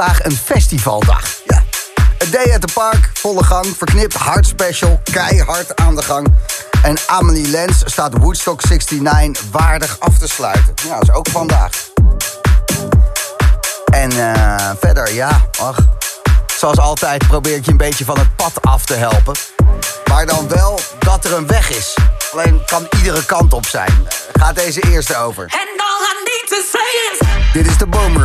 vandaag een festivaldag. Ja. Het Day at the Park, volle gang, verknipt, hard special, keihard aan de gang. En Amelie Lens staat Woodstock 69 waardig af te sluiten. Ja, dat is ook vandaag. En eh, verder, ja, ach. Zoals altijd probeer ik je een beetje van het pad af te helpen. Maar dan wel dat er een weg is. Alleen kan iedere kant op zijn. Gaat deze eerste over. And all I need to say is Dit is de Boom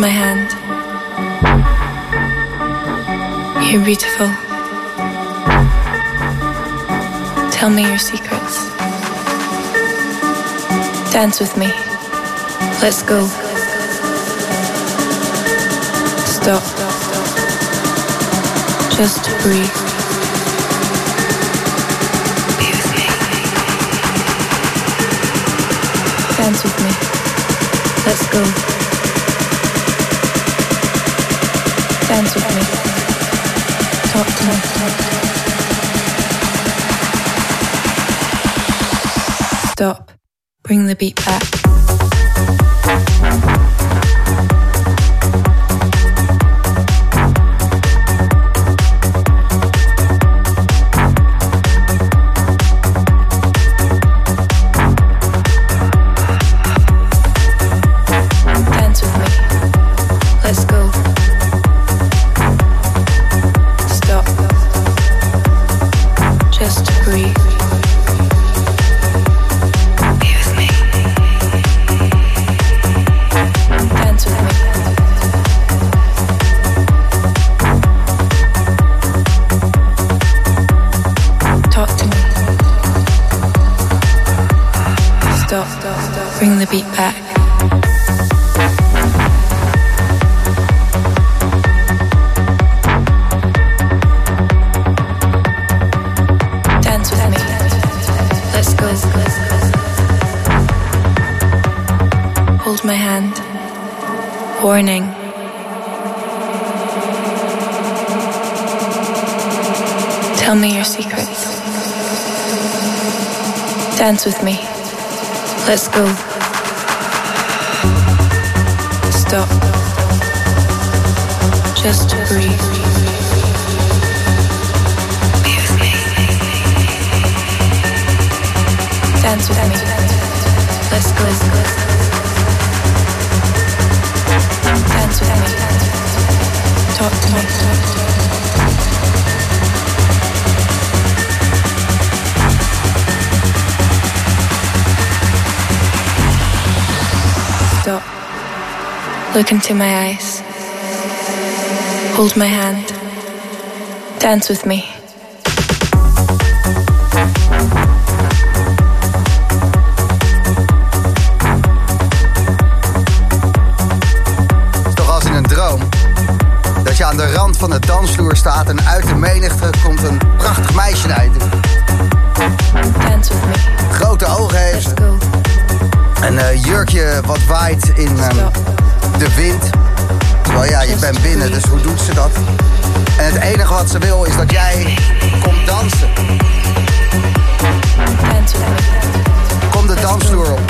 my hand. You're beautiful. Tell me your secrets. Dance with me. Let's go. Stop. Just breathe. Be with me. Dance with me. Let's go. Dance with me. Talk to me. Stop. Bring the beat back. Dance with me. Let's go. Stop. Just breathe. Dance with me. Look into my eyes. Hold my hand. Dance with me. Toch als in een droom. Dat je aan de rand van de dansvloer staat en uit de menigte komt een prachtig meisje toe. Dance with me. Grote ogen heeft. Een eh, jurkje wat waait in Stop. De wind. Terwijl ja, je bent binnen, dus hoe doet ze dat? En het enige wat ze wil is dat jij komt dansen. Kom de dansvloer op.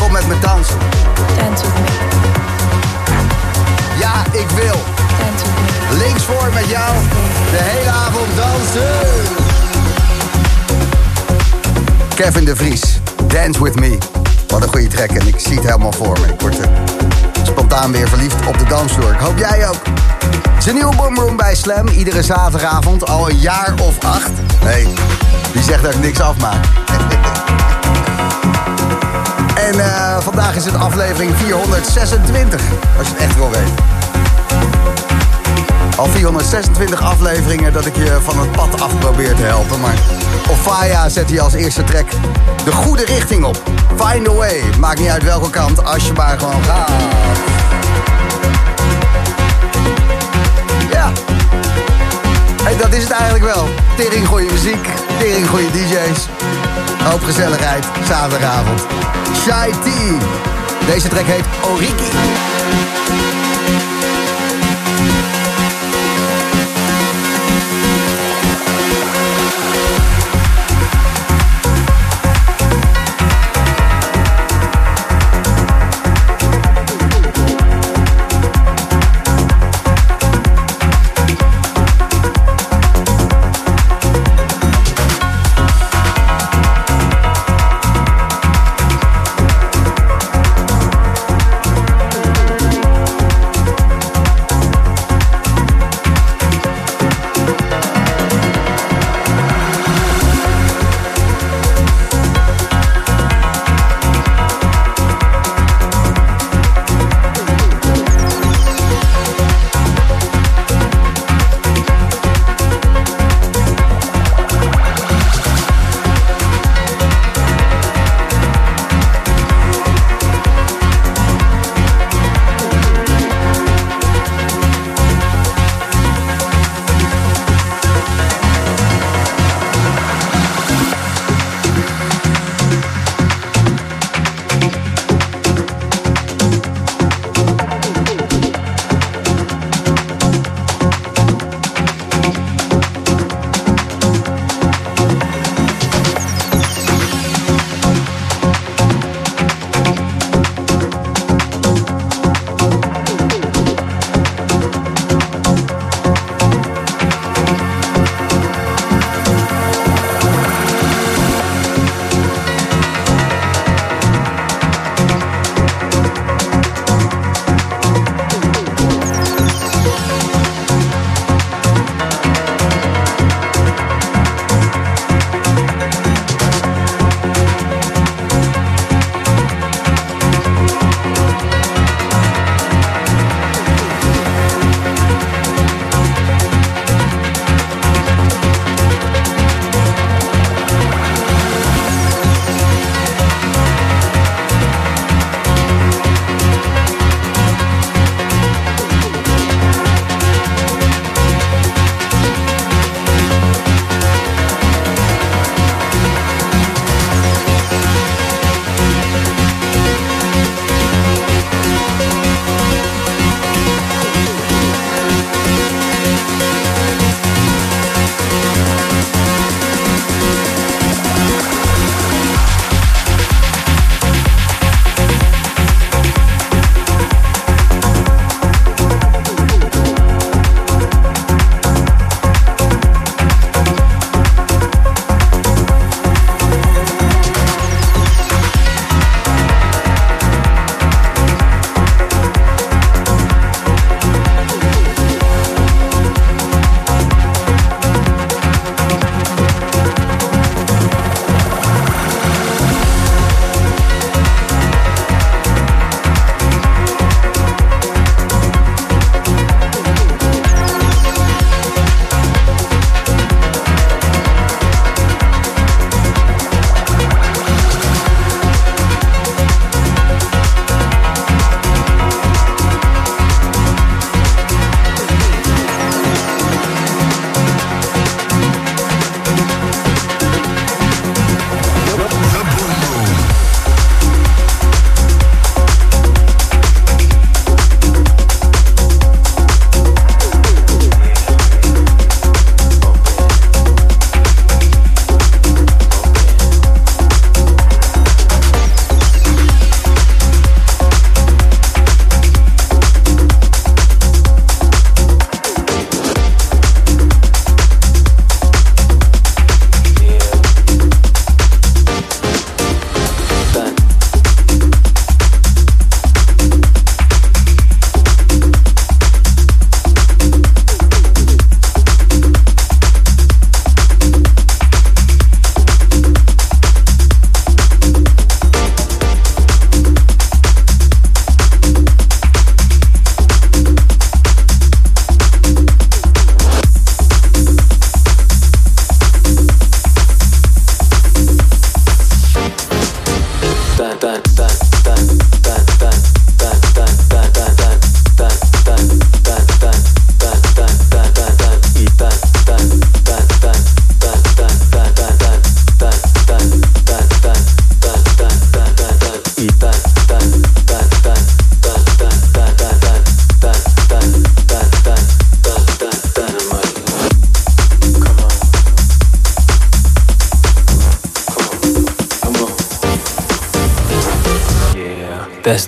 Kom met me dansen. Ja, ik wil. Links voor met jou. De hele avond dansen. Kevin de Vries. Dance with me. Track en ik zie het helemaal voor me. Ik word spontaan weer verliefd op de dansvloer. Ik hoop jij ook. Een nieuwe boomroom bij Slam. Iedere zaterdagavond. Al een jaar of acht. Nee, wie zegt dat ik niks afmaak? en eh, vandaag is het aflevering 426. Als je het echt wil weten. Al 426 afleveringen dat ik je van het pad af probeer te helpen. Maar Ofaya zet hier als eerste track de goede richting op. Find a way. Maakt niet uit welke kant, als je maar gewoon gaat. Ja. Hey, dat is het eigenlijk wel. Tering goede muziek, tering goede DJ's. Hoop gezelligheid, zaterdagavond. Shy. Deze track heet Oriki.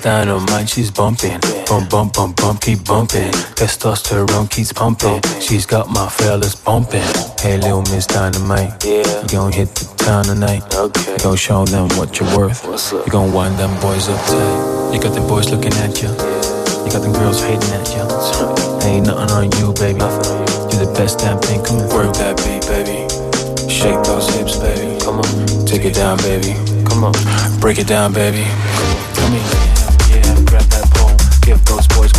Dynamite, she's bumping. Bump, bump, bump, bump, keep bumping. Testosterone keeps pumping. She's got my fellas bumping. Hey, little Miss Dynamite. Yeah. You gon' hit the town tonight. Okay. You gon' show them what you're worth. What's up? You gon' wind them boys up tight. You got them boys looking at you. You got them girls hating at you. Ain't nothing on you, baby. Nothing on you. You're the best damn thing coming Work that beat, baby. Shake those hips, baby. Come on. Take it down, baby. Come on. Break it down, baby. Come here.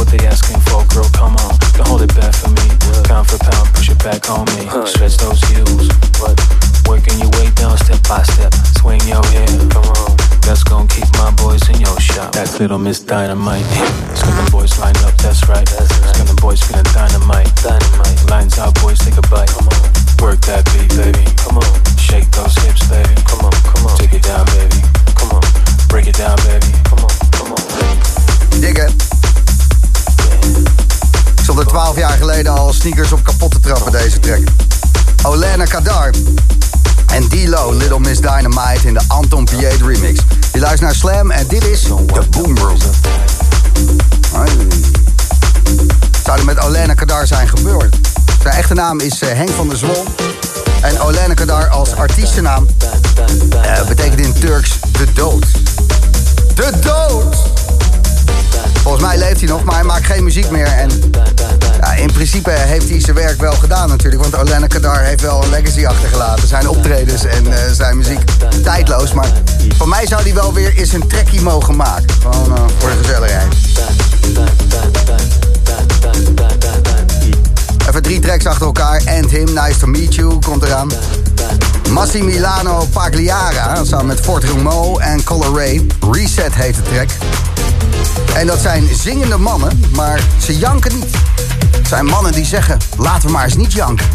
What they asking for, girl. Come on. Don't hold it back for me. Pound for pound, push it back on me. Stretch those heels. What? Working your way down step by step. Swing your head. Come on. That's gonna keep my boys in your shop. That's little Miss Dynamite. It's got them boys lined up, that's right. It's got them boys feeling dynamite. Dynamite. Lines out, boys, take a bite. Come on. Work that beat, baby. Come on. Shake those hips, baby. Come on, come on. Take it down, baby. Come on. Break it down, baby. Come on, come on. Dikke. Ik stond er 12 jaar geleden al sneakers op kapot te trappen, deze track. Olena Kadar en D-Lo, Little Miss Dynamite in de Anton Piet remix. Je luistert naar Slam en dit is de Boom Room. Zou er met Olena Kadar zijn gebeurd? Zijn echte naam is eh, Henk van der Zwol. En Olena Kadar als artiestennaam eh, betekent in Turks de dood. De dood! Volgens mij leeft hij nog, maar hij maakt geen muziek meer. En ja, in principe heeft hij zijn werk wel gedaan natuurlijk. Want Olena Kadar heeft wel een legacy achtergelaten. Zijn optredens en eh, zijn muziek tijdloos. Maar voor mij zou hij wel weer eens een trekkie mogen maken. Gewoon eh, voor de gezelligheid. Even drie tracks achter elkaar. And Him, Nice to Meet You, komt eraan. Massimiliano Pagliara, samen met Fort Rumo en Color Ray. Reset heet de track. En dat zijn zingende mannen, maar ze janken niet. Het zijn mannen die zeggen, laten we maar eens niet janken.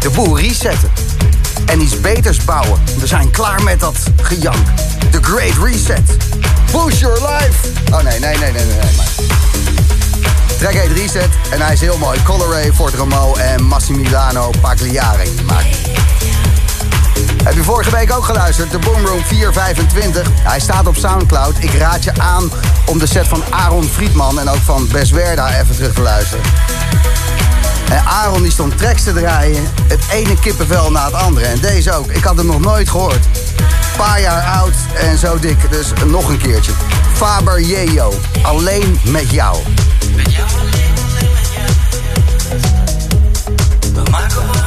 De boel resetten. En iets beters bouwen. We zijn klaar met dat gejank. The Great Reset. Boost your life. Oh nee, nee, nee, nee, nee. nee. Track heet Reset en hij is heel mooi. Coloray, Fort Romo en Massimiliano Pagliari gemaakt. Heb je vorige week ook geluisterd? De Boomroom 425. Hij staat op Soundcloud. Ik raad je aan om de set van Aaron Friedman en ook van Beswerda even terug te luisteren. En Aaron die stond tracks te draaien. Het ene kippenvel na het andere. En deze ook. Ik had hem nog nooit gehoord. Paar jaar oud en zo dik. Dus nog een keertje. Faber Jeo. Alleen met jou. We maken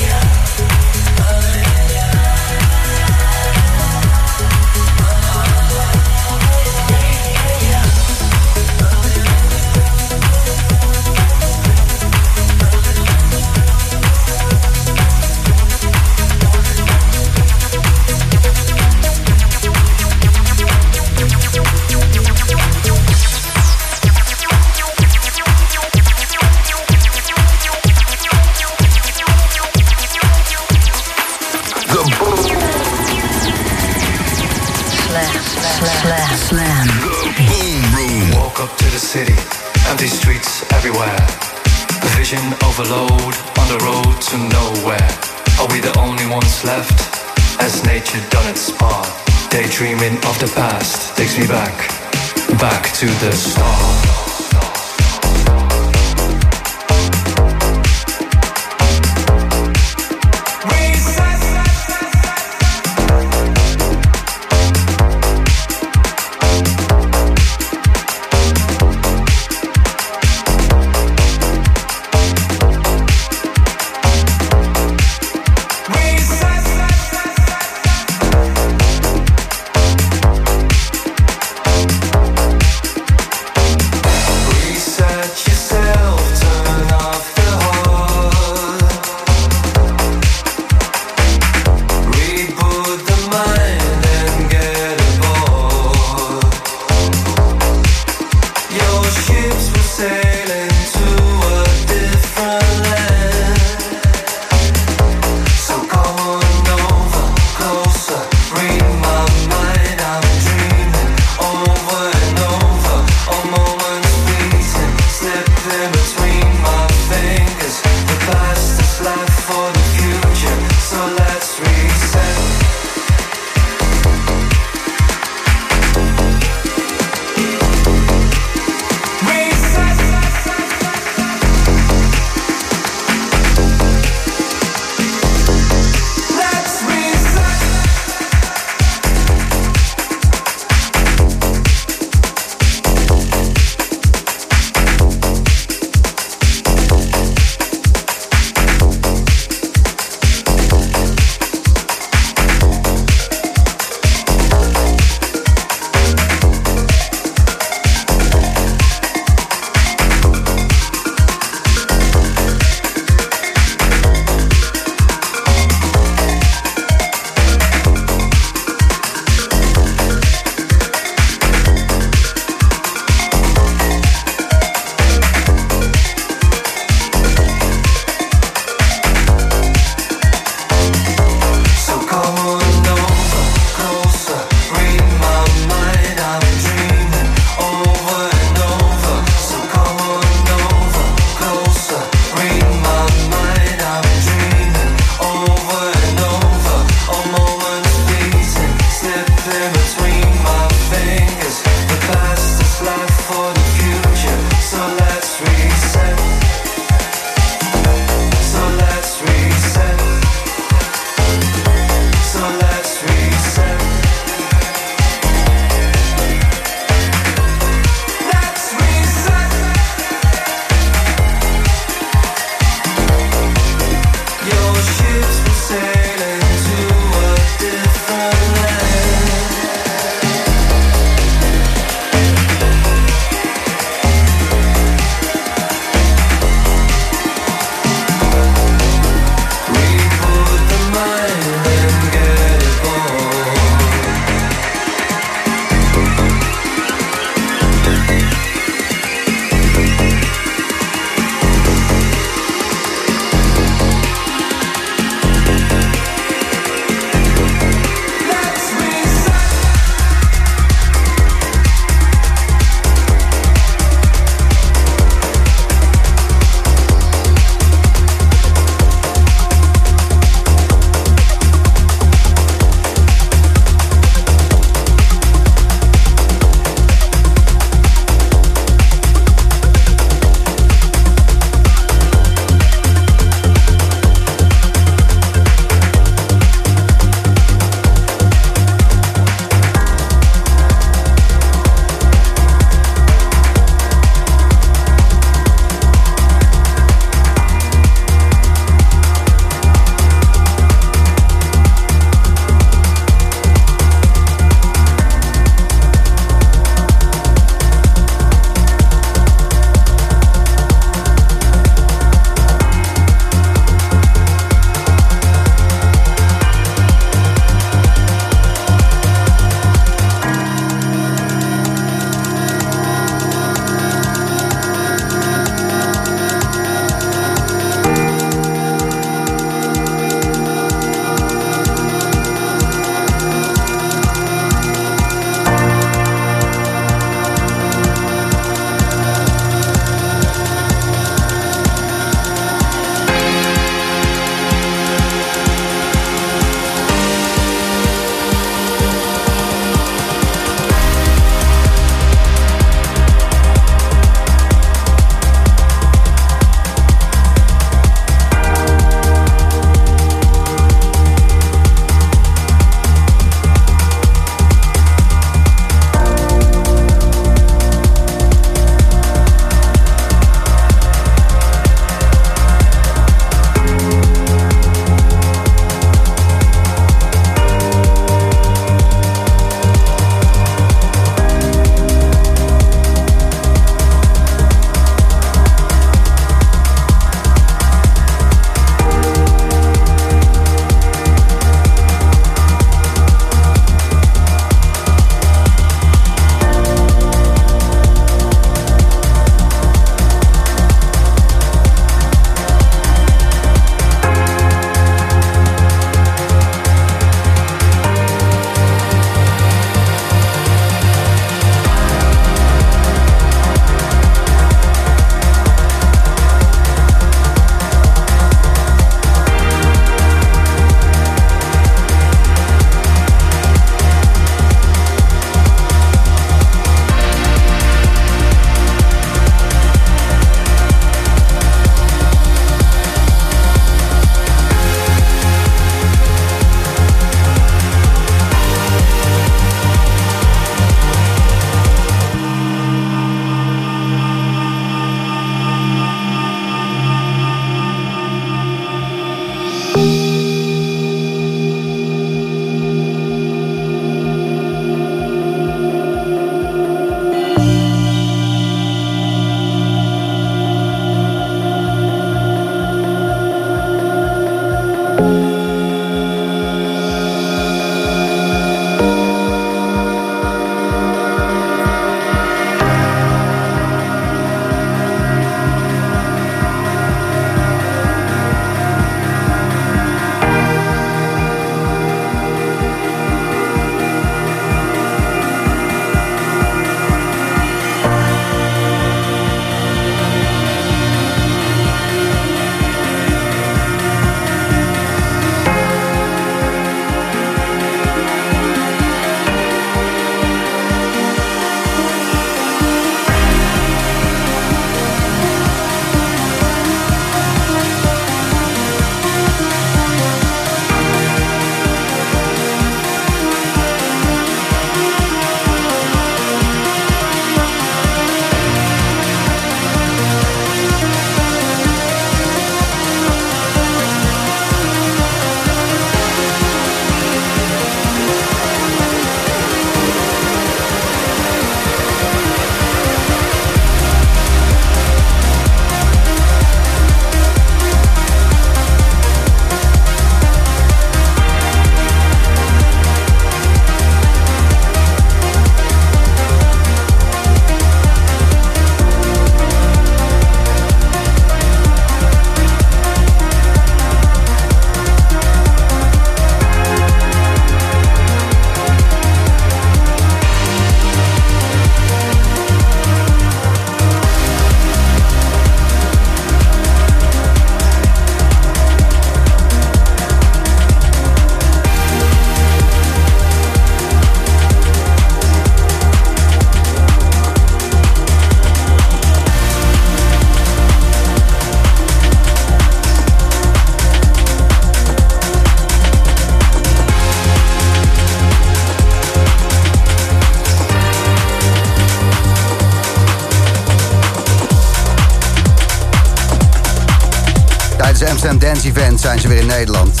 Zijn ze weer in Nederland.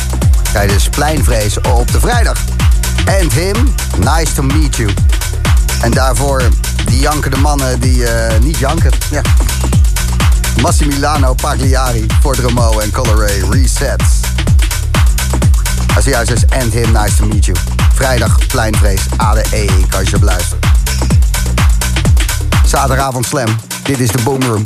Tijdens Pleinvrees op de vrijdag. And him, nice to meet you. En daarvoor die jankende mannen die eh, niet janken. Ja. Massimiliano Pagliari, Fort Romo en Coloré Resets. Als juist is, and him, nice to meet you. Vrijdag, Pleinvrees, ADE, e, kan je beluisteren. Zaterdagavond slam, dit is de Boomroom.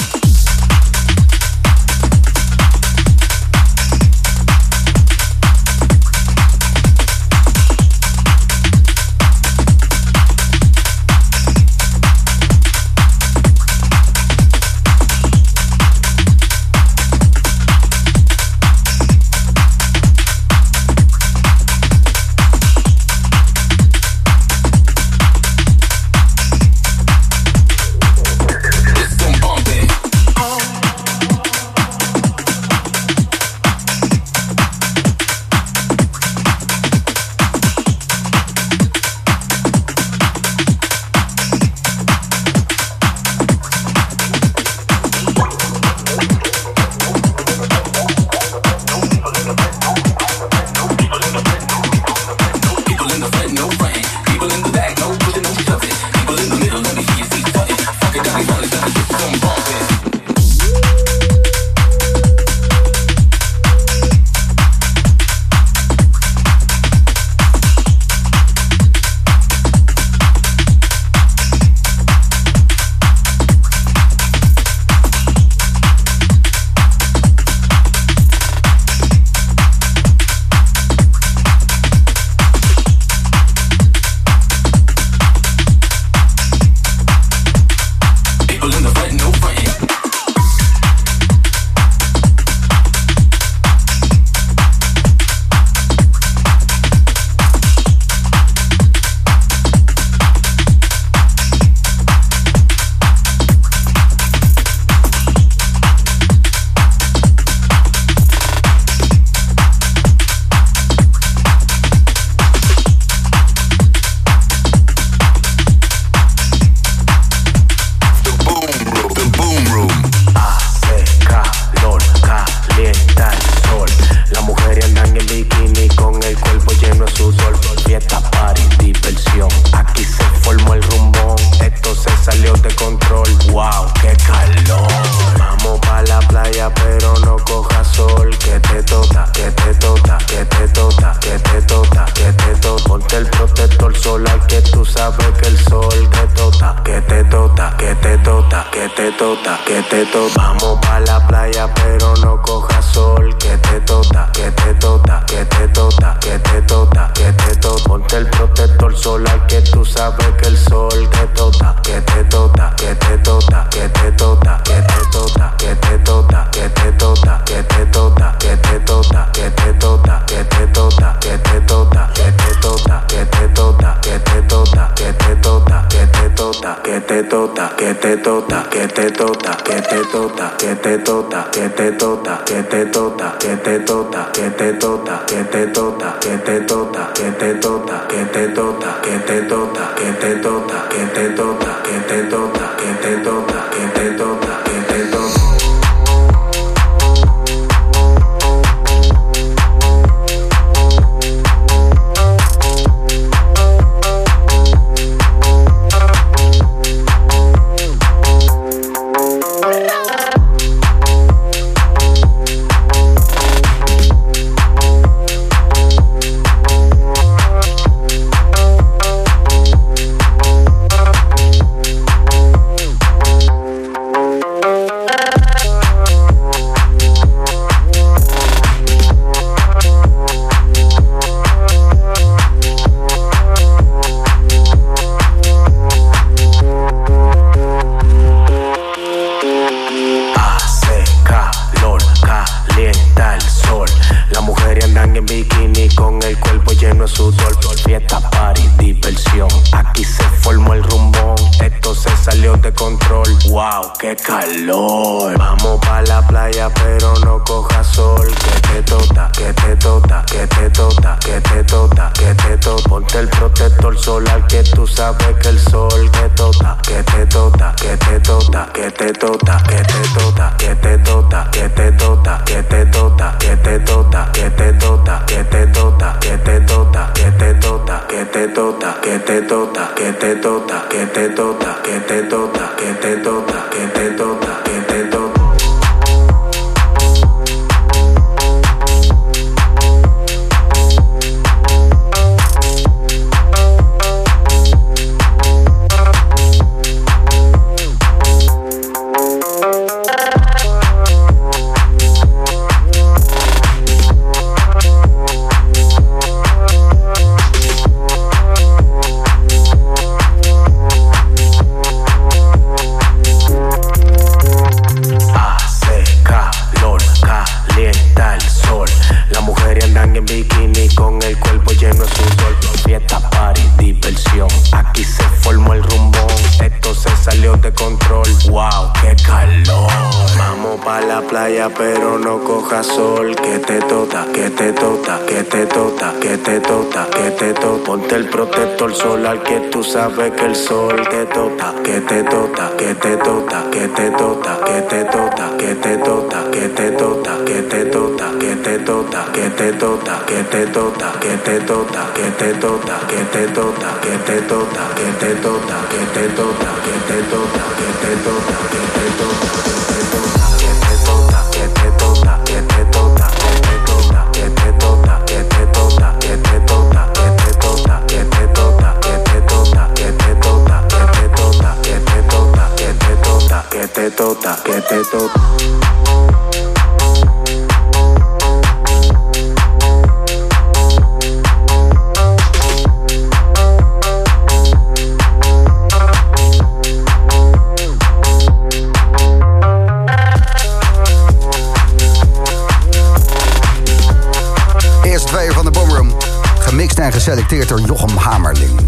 Geselecteerd door Jochem Hamerling.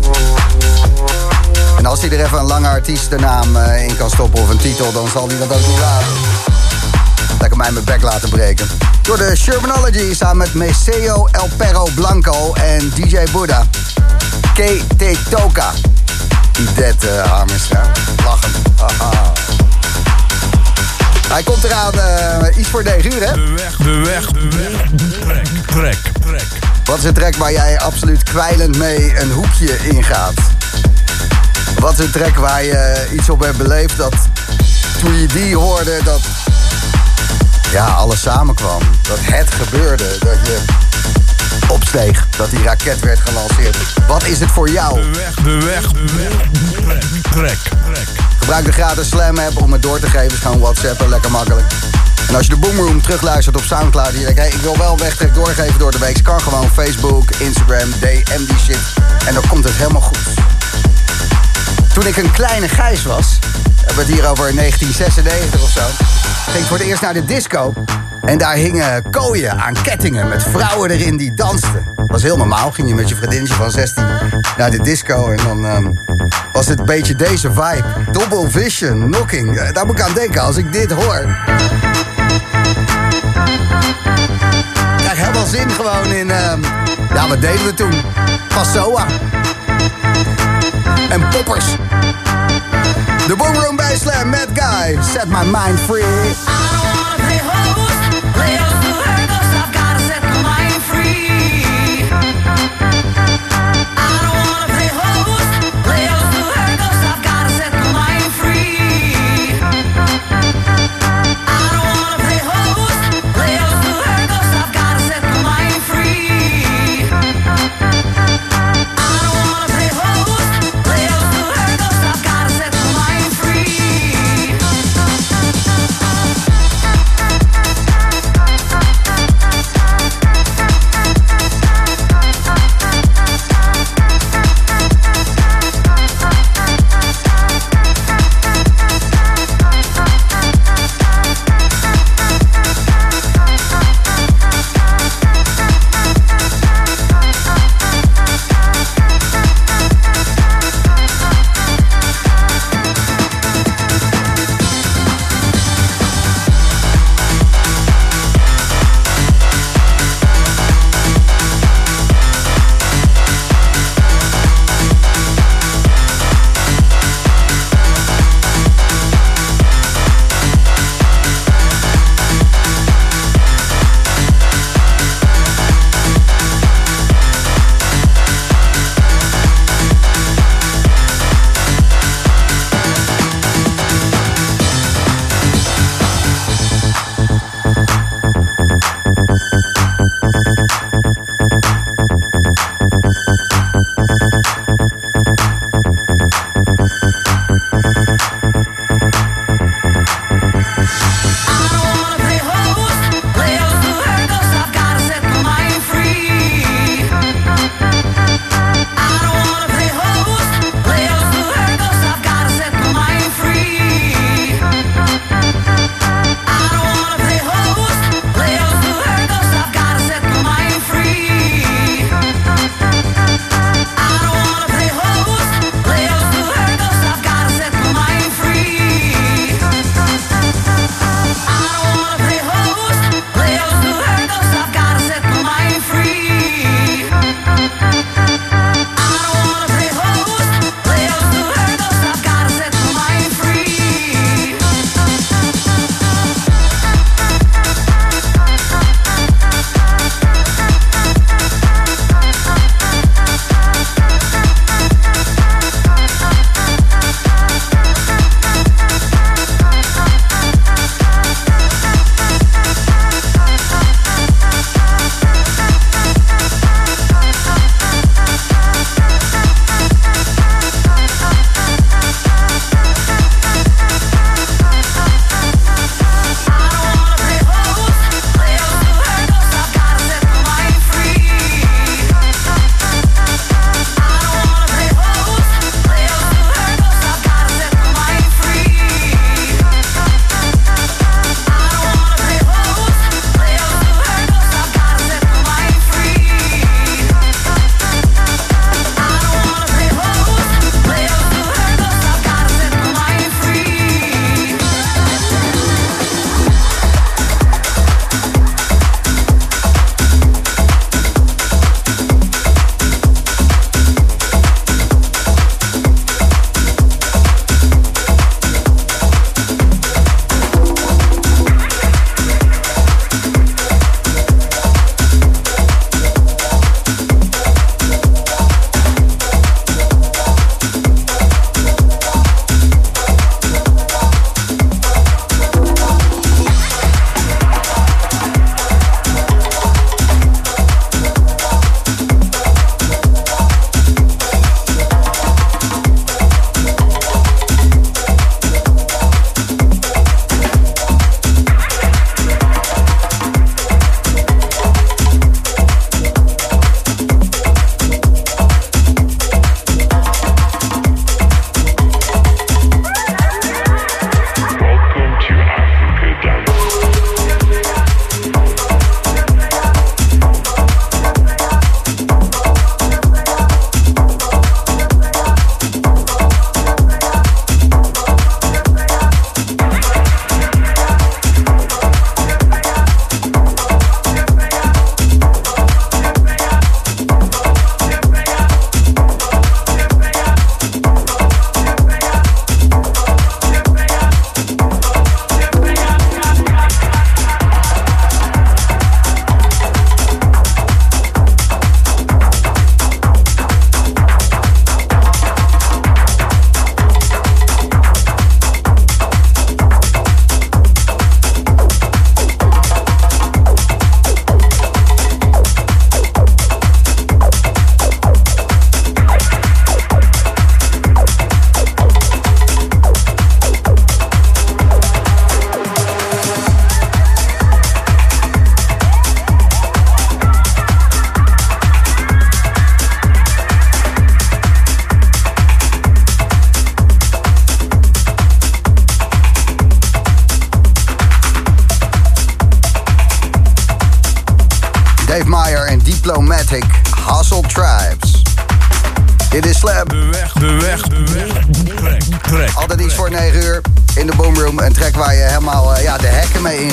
En als hij er even een lange artiestennaam eh, in kan stoppen of een titel, dan zal hij dat ook niet laten. Lekker mij mijn bek laten breken. Door de Shermanology samen met Maceo El Perro Blanco en DJ Buddha. KT Toka. Idet uh, Harmenstra. Lachen. Hij komt eraan, eh, iets voor 9 uur, hè? De weg, de weg, de weg. Trek, trek, trek. Wat is een track waar jij absoluut kwijlend mee een hoekje ingaat? Wat is een track waar je iets op hebt beleefd dat toen je die hoorde, dat ja, alles samenkwam. Dat het gebeurde, dat je opsteeg, dat die raket werd gelanceerd. Wat is het voor jou? De weg, de weg, de weg. Trek, trek, trek. Gebruik de gratis Slam app om het door te geven. Is gewoon WhatsAppen, lekker makkelijk. En als je de Boomroom terugluistert op Soundcloud... en je denkt, hey, ik wil wel wegtrek doorgeven door de week... kan gewoon Facebook, Instagram, DM die shit. En dan komt het helemaal goed. Toen ik een kleine gijs was... hebben we het hier over 1996 of zo... ging ik voor het eerst naar de disco... En daar hingen kooien aan kettingen met vrouwen erin die dansten. Dat was heel normaal. Ging je met je vriendinnetje van 16 naar de disco. En dan ehm, was het een beetje deze vibe. Double vision, knocking. Eh, Daar moet ik aan denken als ik dit hoor. Ik krijg helemaal zin gewoon in... ehm, ja, wat deden we toen? Passoa. En poppers. De Boomroom Slam, Mad Guy. Set my mind free.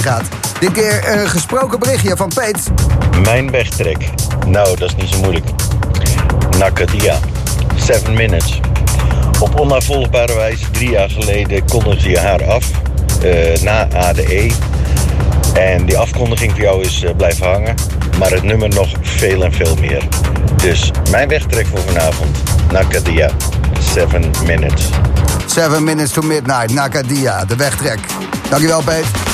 Ingaat. Dit keer een gesproken berichtje van Peet. Mijn wegtrek. Nou, dat is niet zo moeilijk. Nakadia. Seven minutes. Op onnavolgbare wijze drie jaar geleden kondigde je haar af. eh, na ADE. En die afkondiging voor jou is eh, blijven hangen. Maar het nummer nog veel en veel meer. Dus mijn wegtrek voor vanavond. Nakadia. Seven minutes. 7 minutes to midnight, Nakadia, de wegtrek. Dankjewel, Peet.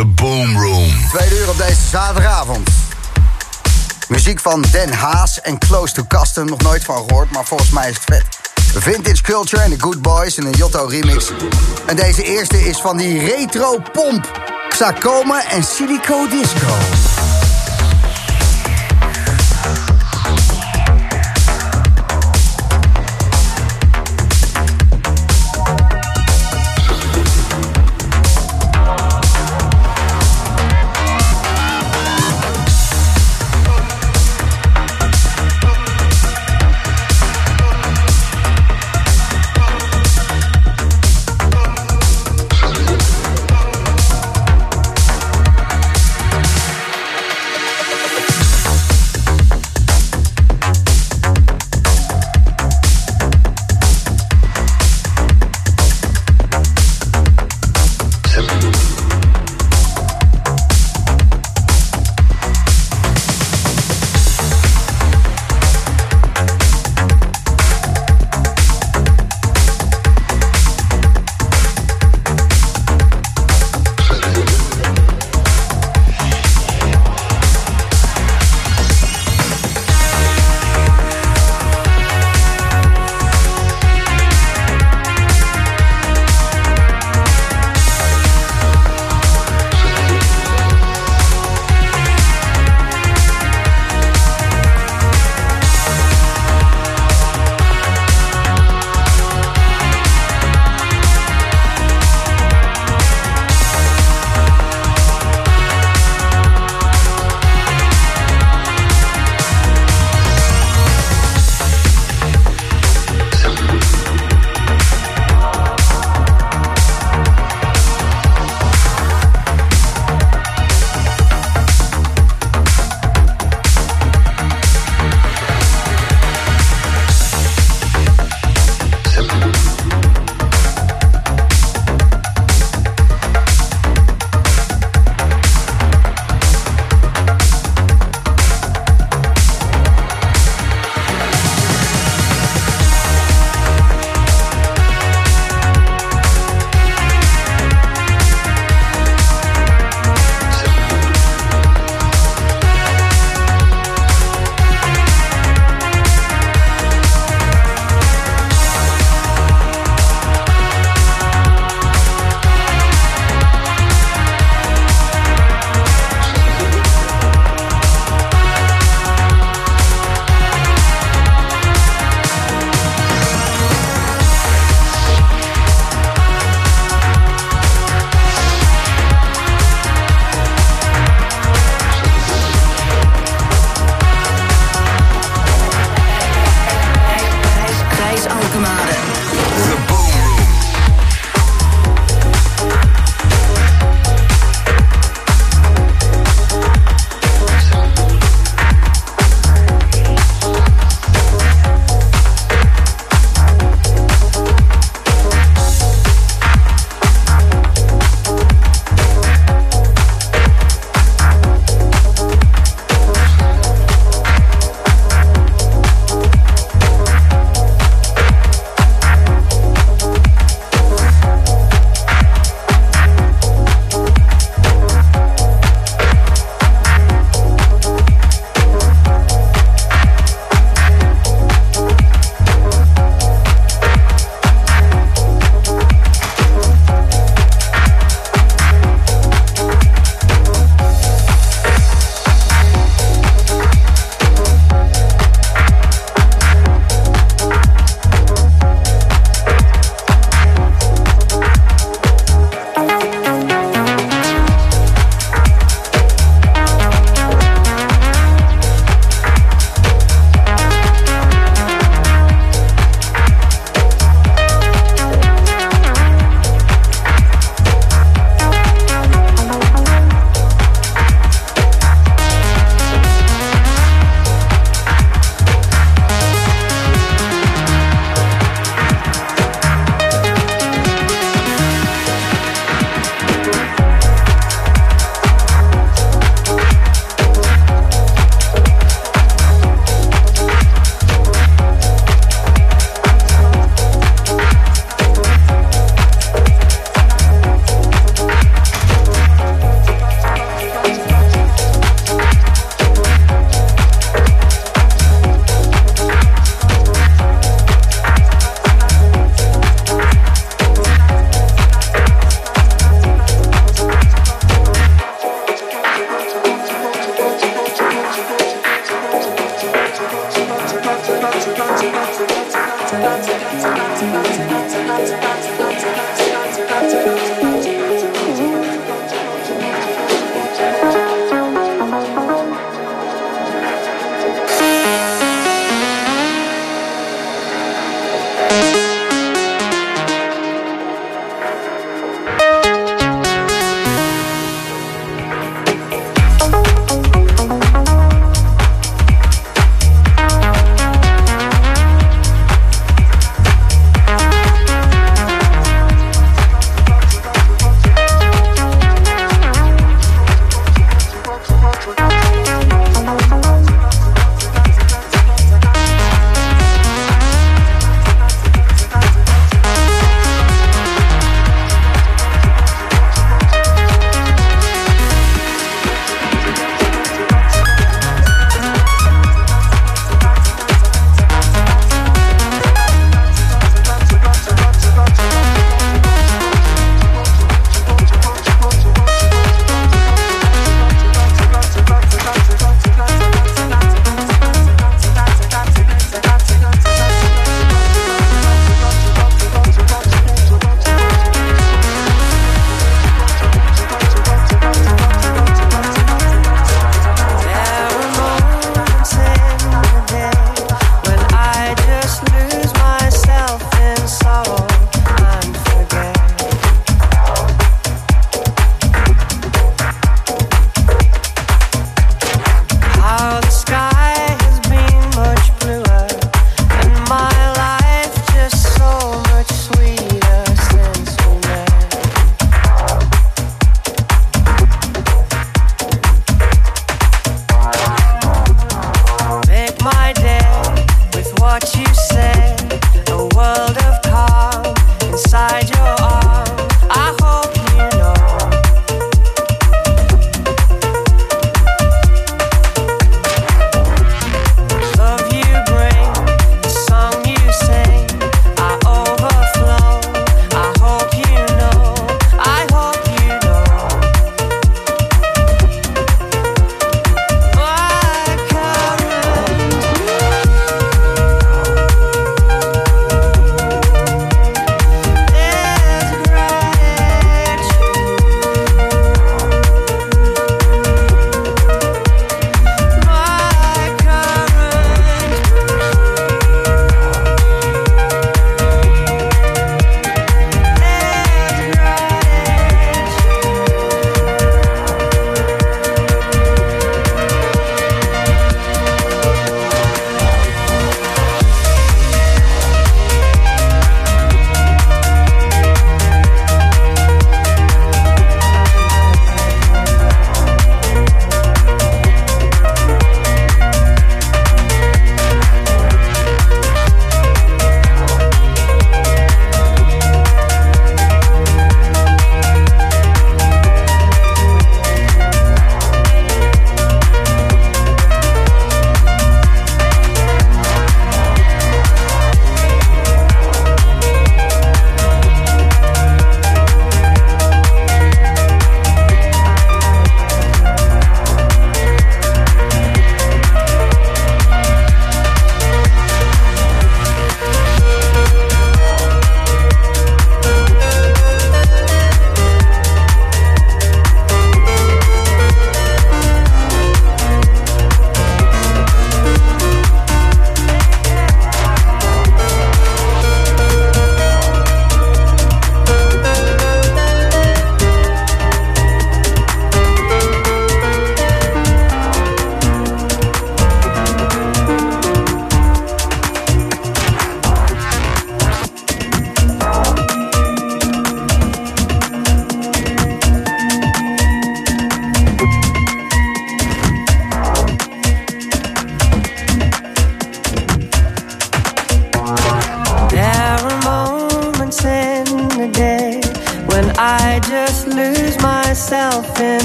The Boom Room. Tweede uur op deze zaterdagavond. Muziek van Den Haas en Close to Custom. Nog nooit van gehoord, maar volgens mij is het vet. Vintage Culture en The Good Boys in een Jotto remix. En deze eerste is van die retro pomp. Xacoma en Silico Disco.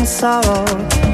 Sorrow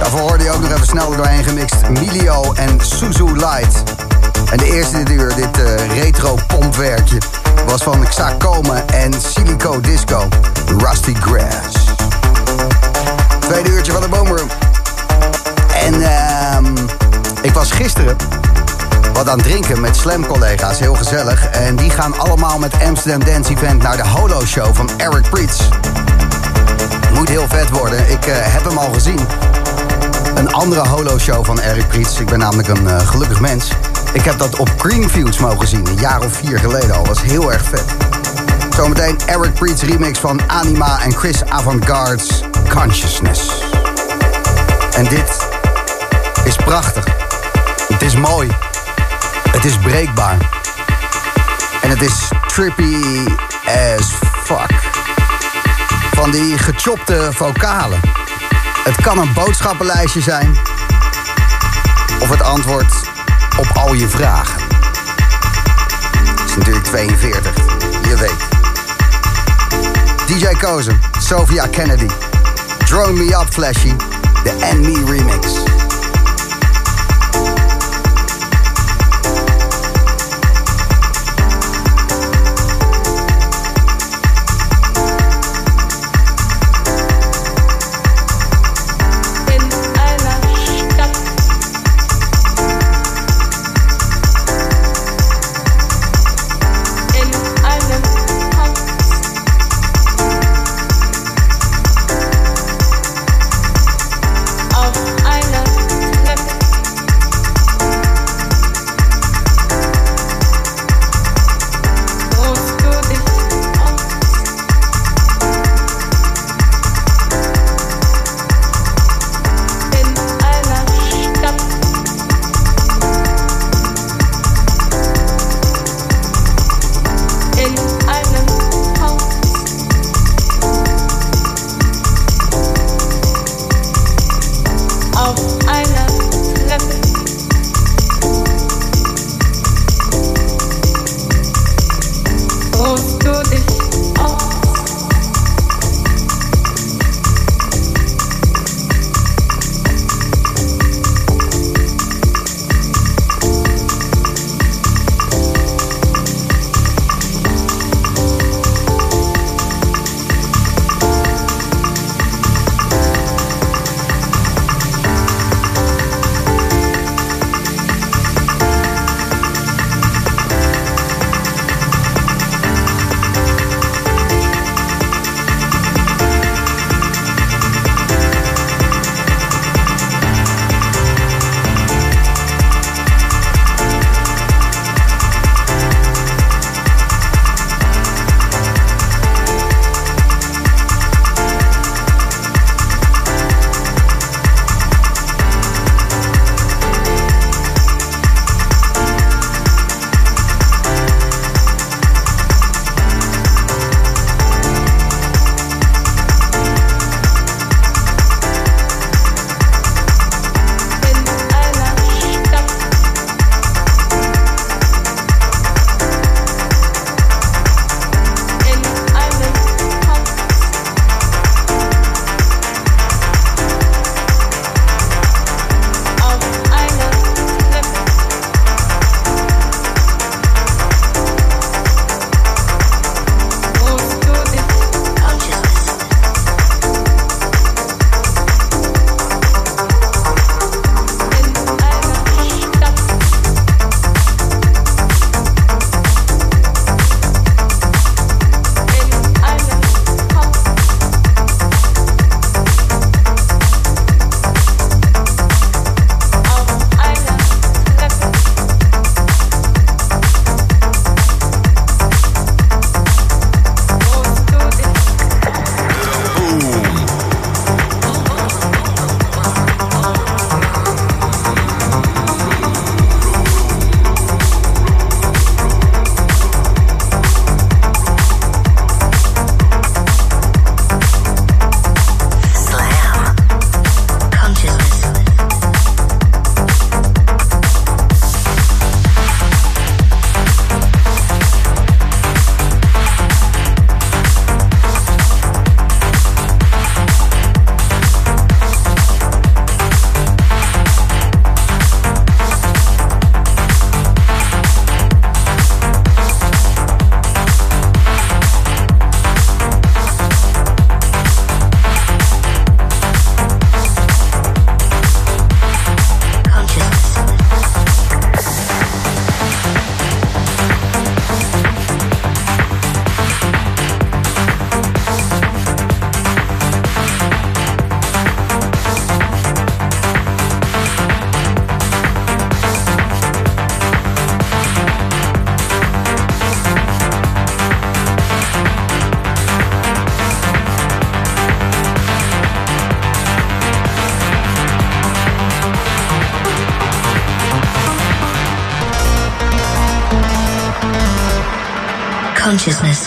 Daarvoor hoorde je ook nog even snel doorheen gemixt Milio en Suzu Light. En de eerste dit uur, dit eh, retro pompwerkje, was van Xacome en Silico Disco, Rusty Grass. Tweede uurtje van de Boomroom. En ehm, ik was gisteren wat aan het drinken met Slam-collega's. Heel gezellig. En die gaan allemaal met Amsterdam Dance Event naar de Holo-show van Eric Priets. Moet heel vet worden. Ik eh, heb hem al gezien. Een andere Holo-show van Eric Priets. Ik ben namelijk een eh, gelukkig mens. Ik heb dat op Greenfields mogen zien. Een jaar of vier geleden al. Was heel erg vet. Zometeen Eric Priets remix van Anima en Chris Avantgarde's Consciousness. En dit is prachtig. Het is mooi. Het is breekbaar. En het is trippy as fuck. Van die gechopte vocalen. Het kan een boodschappenlijstje zijn. Of het antwoord op al je vragen. Het is natuurlijk 42. Je weet. DJ Kozen, Sophia Kennedy. Drone Me Up Flashy. De And Me remix. Consciousness.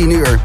10 uur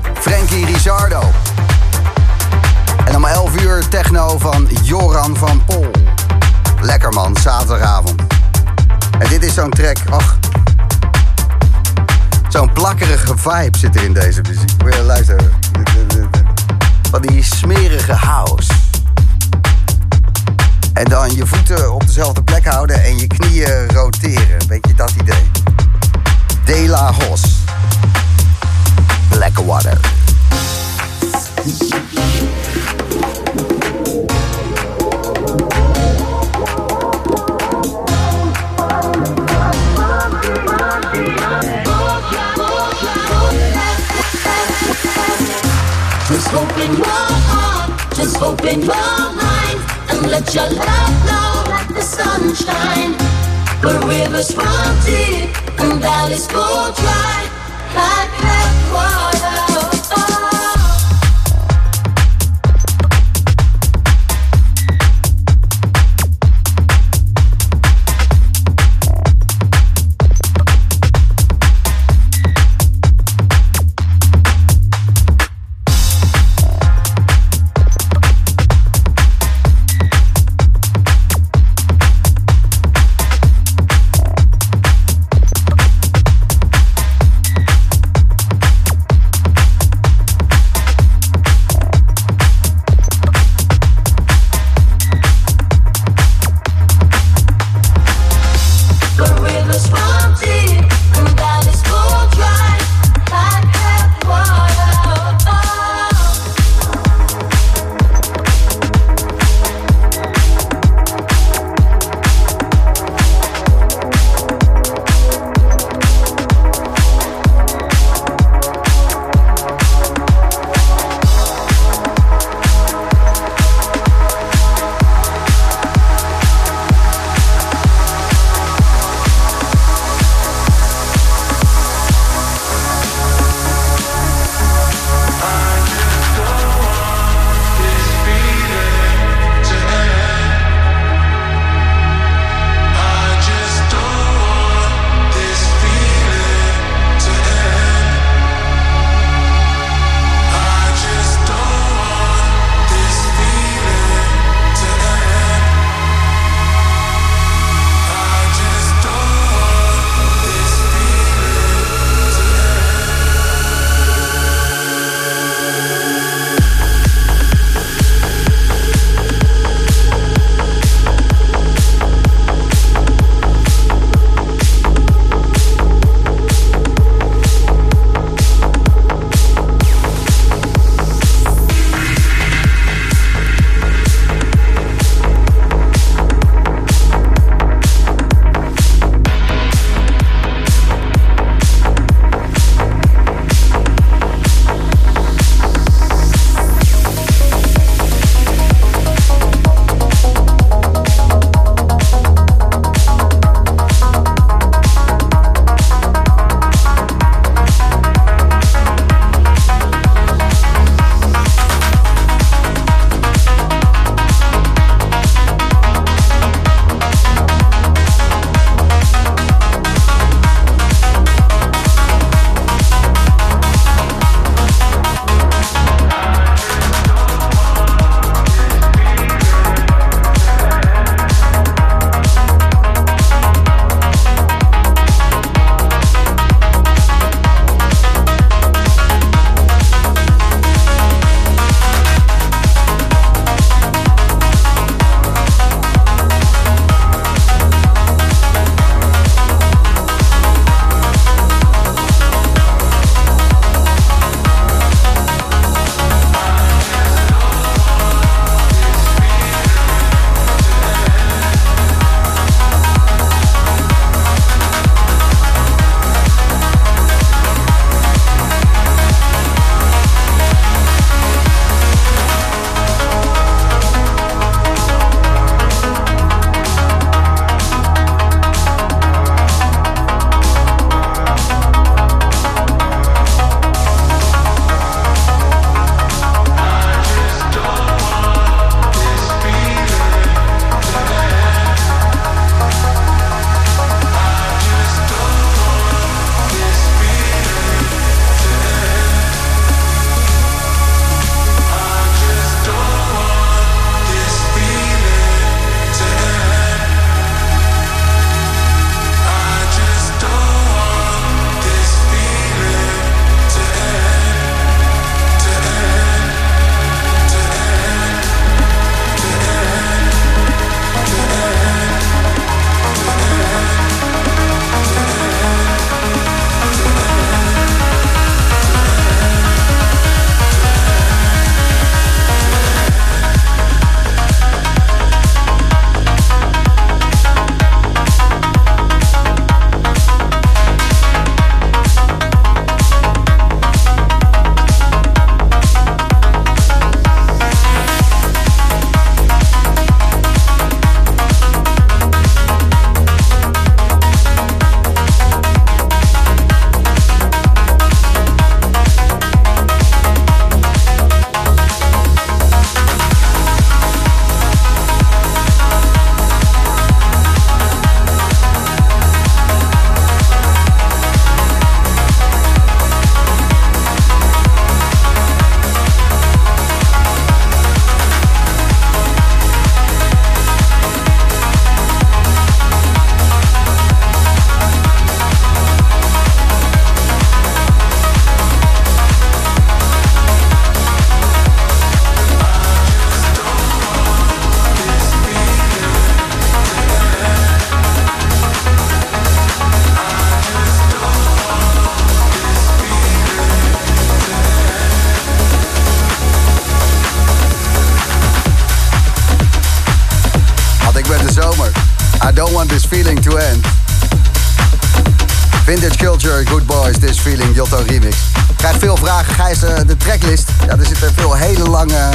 Remix. Ik krijg veel vragen, Gijs, eh, de tracklist. Ja, er zitten veel hele lange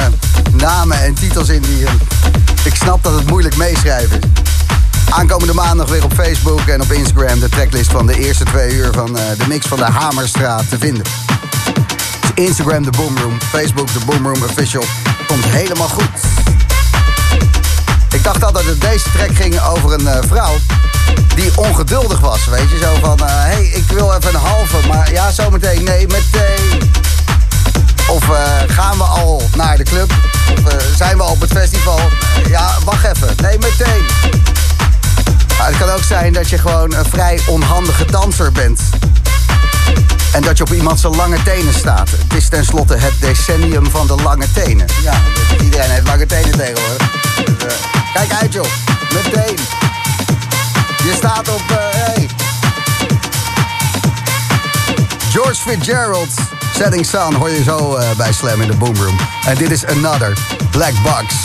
namen en titels in die... eh, ik snap dat het moeilijk meeschrijven is. Aankomende maandag weer op Facebook en op Instagram de tracklist van de eerste twee uur van eh, de mix van de Hamerstraat te vinden. Instagram de Boomroom, Facebook de Boomroom Official. Komt helemaal goed. Ik dacht altijd dat deze track ging over een vrouw die ongeduldig was. Weet je, zo van, hé, hey, ik wil even een halve, maar ja, zometeen, nee, meteen. Of eh, gaan we al naar de club? Of eh, zijn we al op het festival? Ja, wacht even, nee, meteen. Het kan ook zijn dat je gewoon een vrij onhandige danser bent. En dat je op iemand zijn lange tenen staat. Het is tenslotte het decennium van de lange tenen. Ja, iedereen heeft lange tenen tegenwoordig. Dus, eh, kijk uit joh, meteen. Je staat op... eh, hey. George Fitzgerald, Setting Sun, hoor je zo eh, bij Slam in de Boomroom. En dit is Another, Black Box.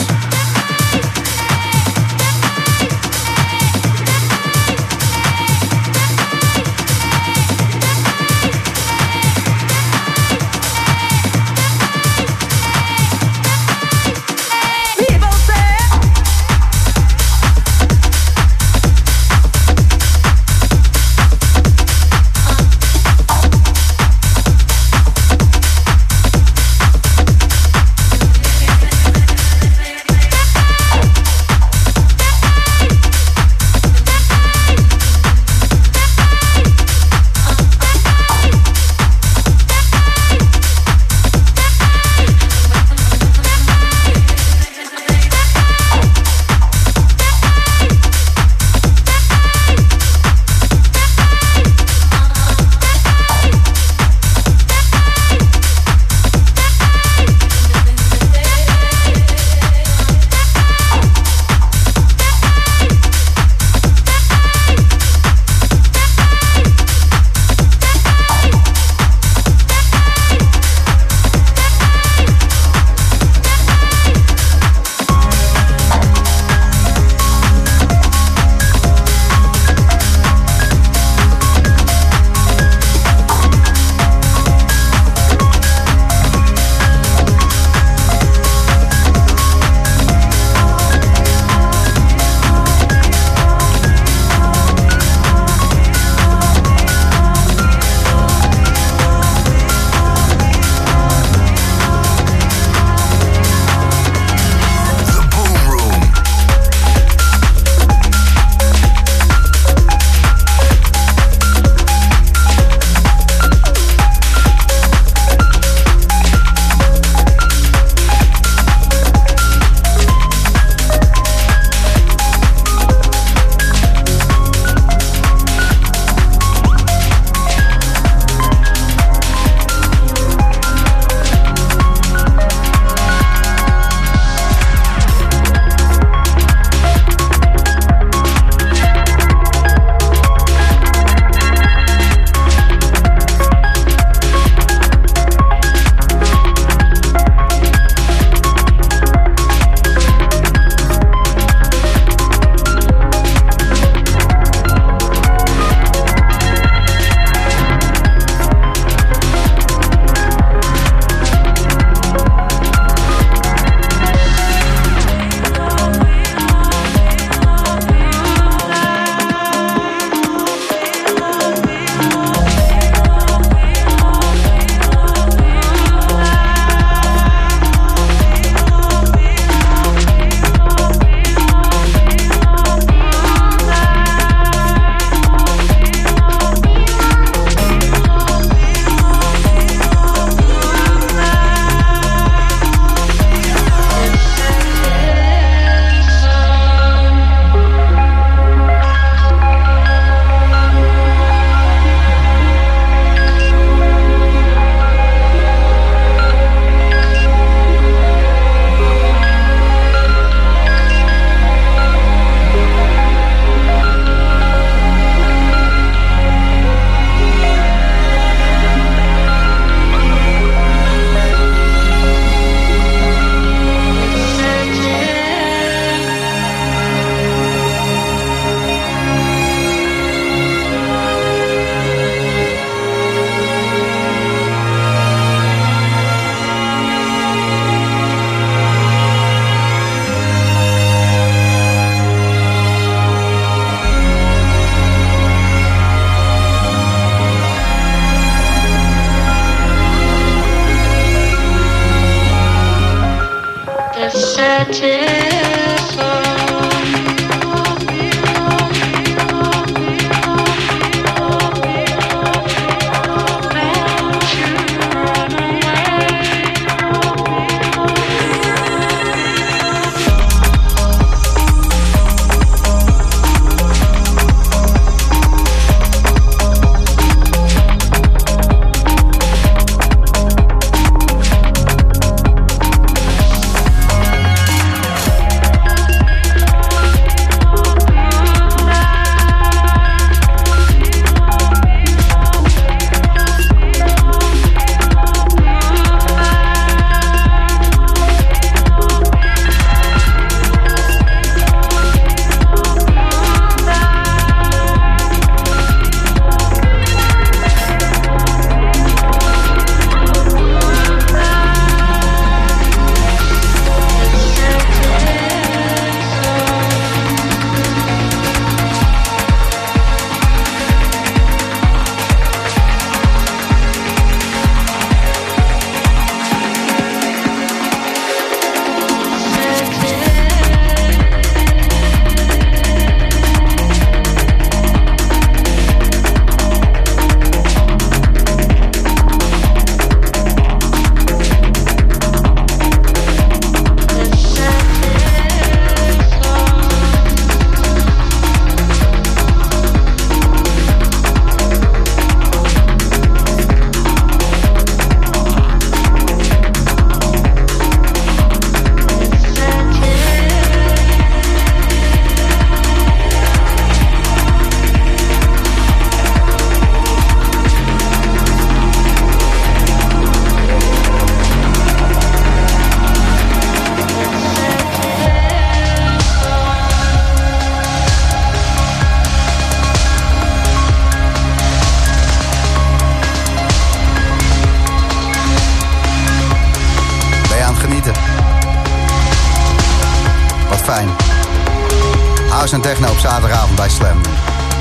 Zaterdagavond bij Slam.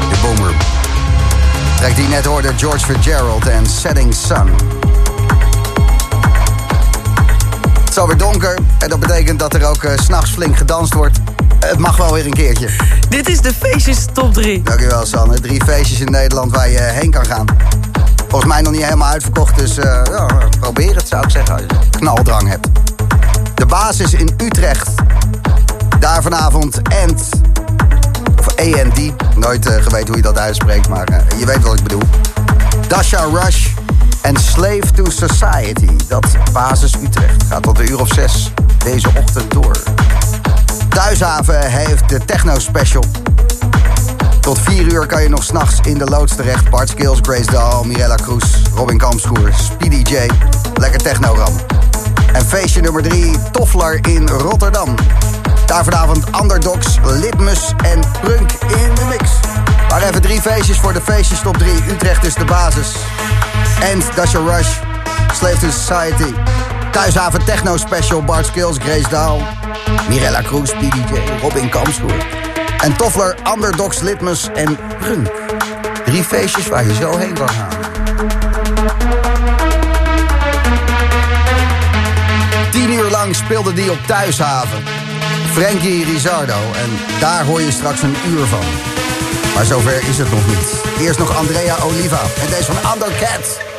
De Boomroom. Track die net hoorde, George Fitzgerald en Setting Sun. Het is alweer donker en dat betekent dat er ook eh, 's s'nachts flink gedanst wordt. Het mag wel weer een keertje. Dit is de feestjes top 3. Dankjewel Sanne. Drie feestjes in Nederland waar je heen kan gaan. Volgens mij nog niet helemaal uitverkocht, dus eh, ja, probeer het zou ik zeggen als je knaldrang hebt. De basis in Utrecht. Daar vanavond End. AND. Nooit eh, geweten hoe je dat uitspreekt, maar eh, je weet wat ik bedoel. Dasha Rush en Slave to Society. Dat basis Utrecht gaat tot een uur of zes deze ochtend door. Thuishaven heeft de Techno Special. Tot 4 uur kan je nog s'nachts in de loods terecht. Bart Skills, Grace Dahl, Mirella Cruz, Robin Kampschoer, Speedy J. Lekker techno rammen. En feestje nummer 3, Toffler in Rotterdam. Daar vanavond Underdogs, Litmus en Prunk in de mix. Maar even drie feestjes voor de feestjes top 3. Utrecht is de basis. And Dasha Rush, Slave to Society. Thuishaven Techno Special, Bart Skills, Grace Dahl. Mirella Cruz, PDJ, Robin Kampschoer. En Toffler, Underdogs, Litmus en Prunk. Drie feestjes waar je zo heen kan gaan. Tien uur lang speelde die op Thuishaven. Frankie Rizardo. En daar hoor je straks een uur van. Maar zover is het nog niet. Eerst nog Andrea Oliva. En deze van Undercat.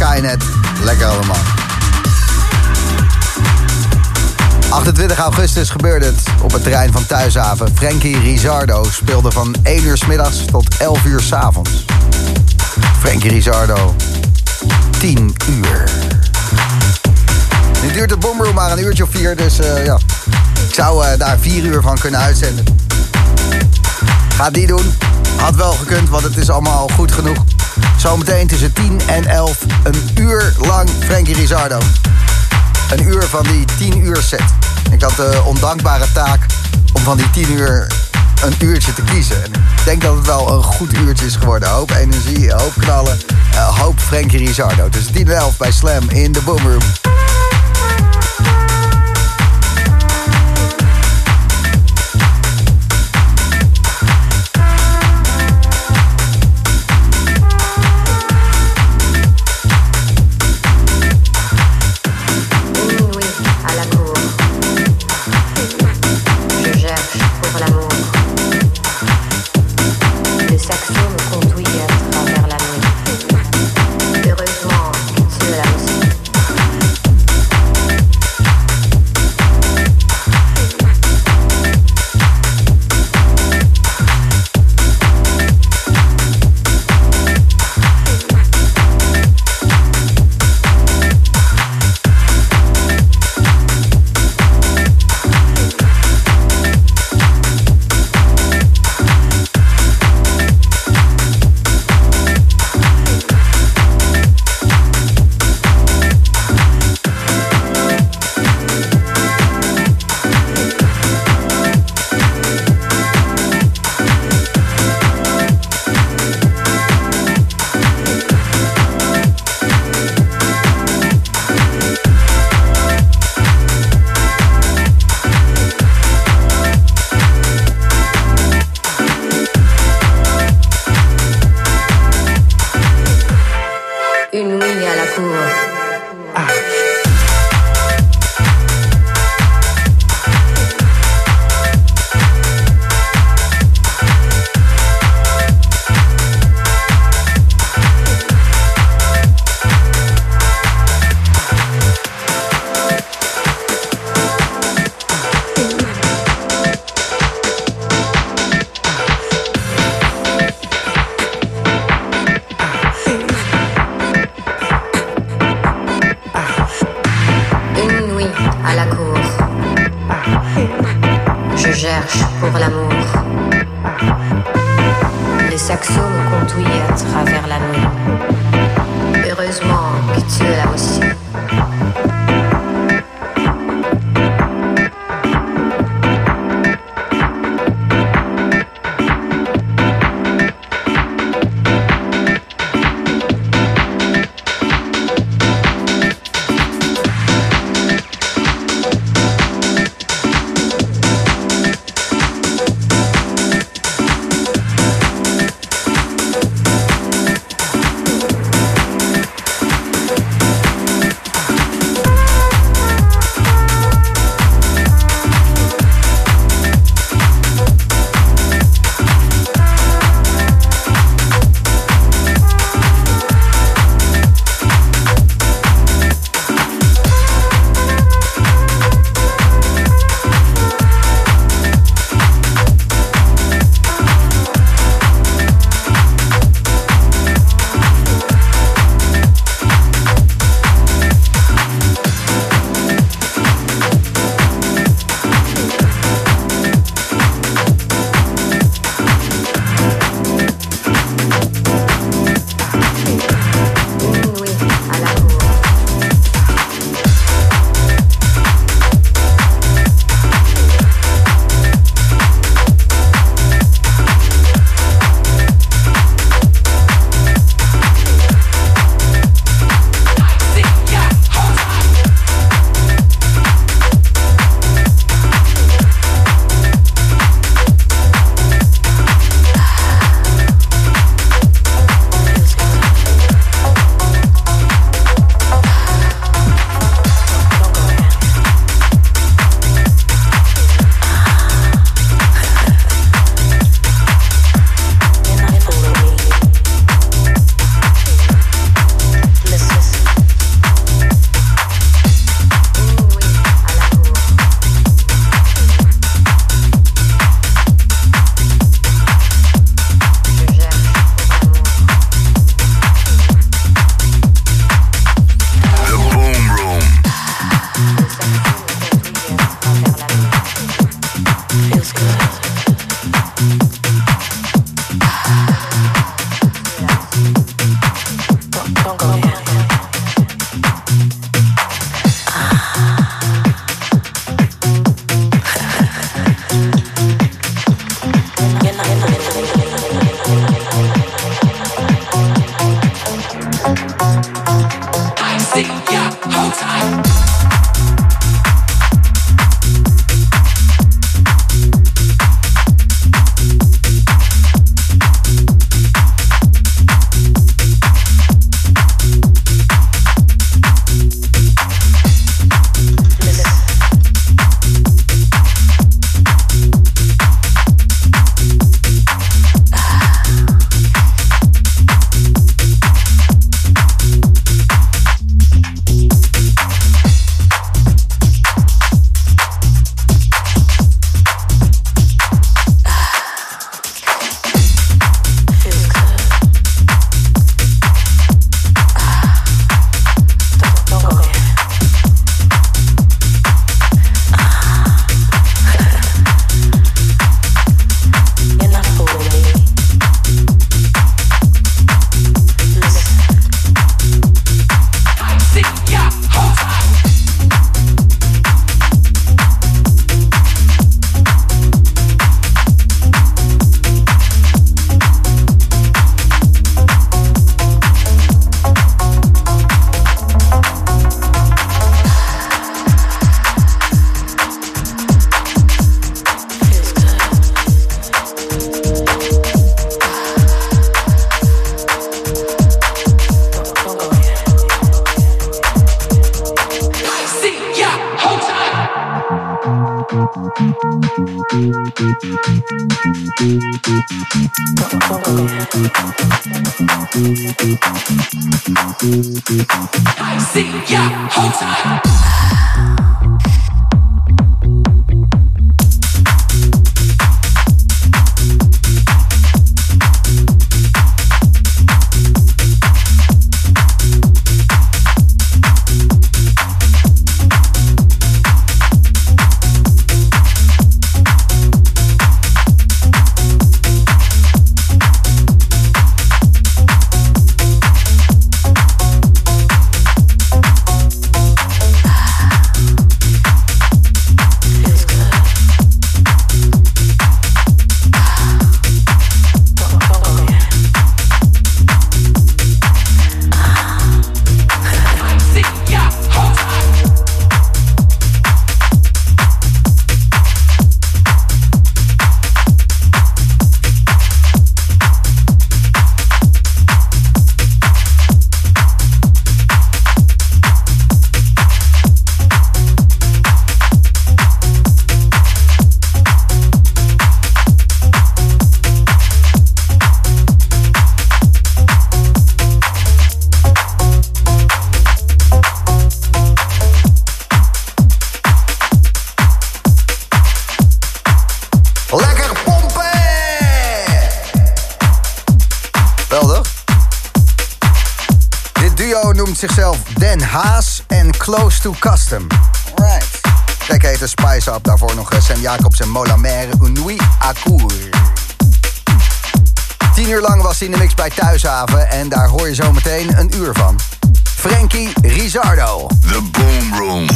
Skynet. Lekker allemaal. 28 augustus gebeurde het op het terrein van Thuishaven. Frankie Rizardo speelde van 1 uur s middags tot 11 uur s avonds. Frankie Rizardo, 10 uur. Nu duurt de Boomroom maar een uurtje of vier, dus eh, ja. Ik zou eh, daar 4 uur van kunnen uitzenden. Ga die doen. Had wel gekund, want het is allemaal goed genoeg. Zometeen tussen 10 en 11 een uur lang Frankie Rizardo. Een uur van die 10 uur set. Ik had de ondankbare taak om van die 10 uur een uurtje te kiezen. En ik denk dat het wel een goed uurtje is geworden. Hoop energie, hoop knallen, eh, hoop Frankie Rizardo. Tussen 10 en 11 bij Slam in de Boomroom. À la cour. Je cherche pour l'amour. Le saxo me conduit à travers la nuit. Heureusement que tu es là aussi.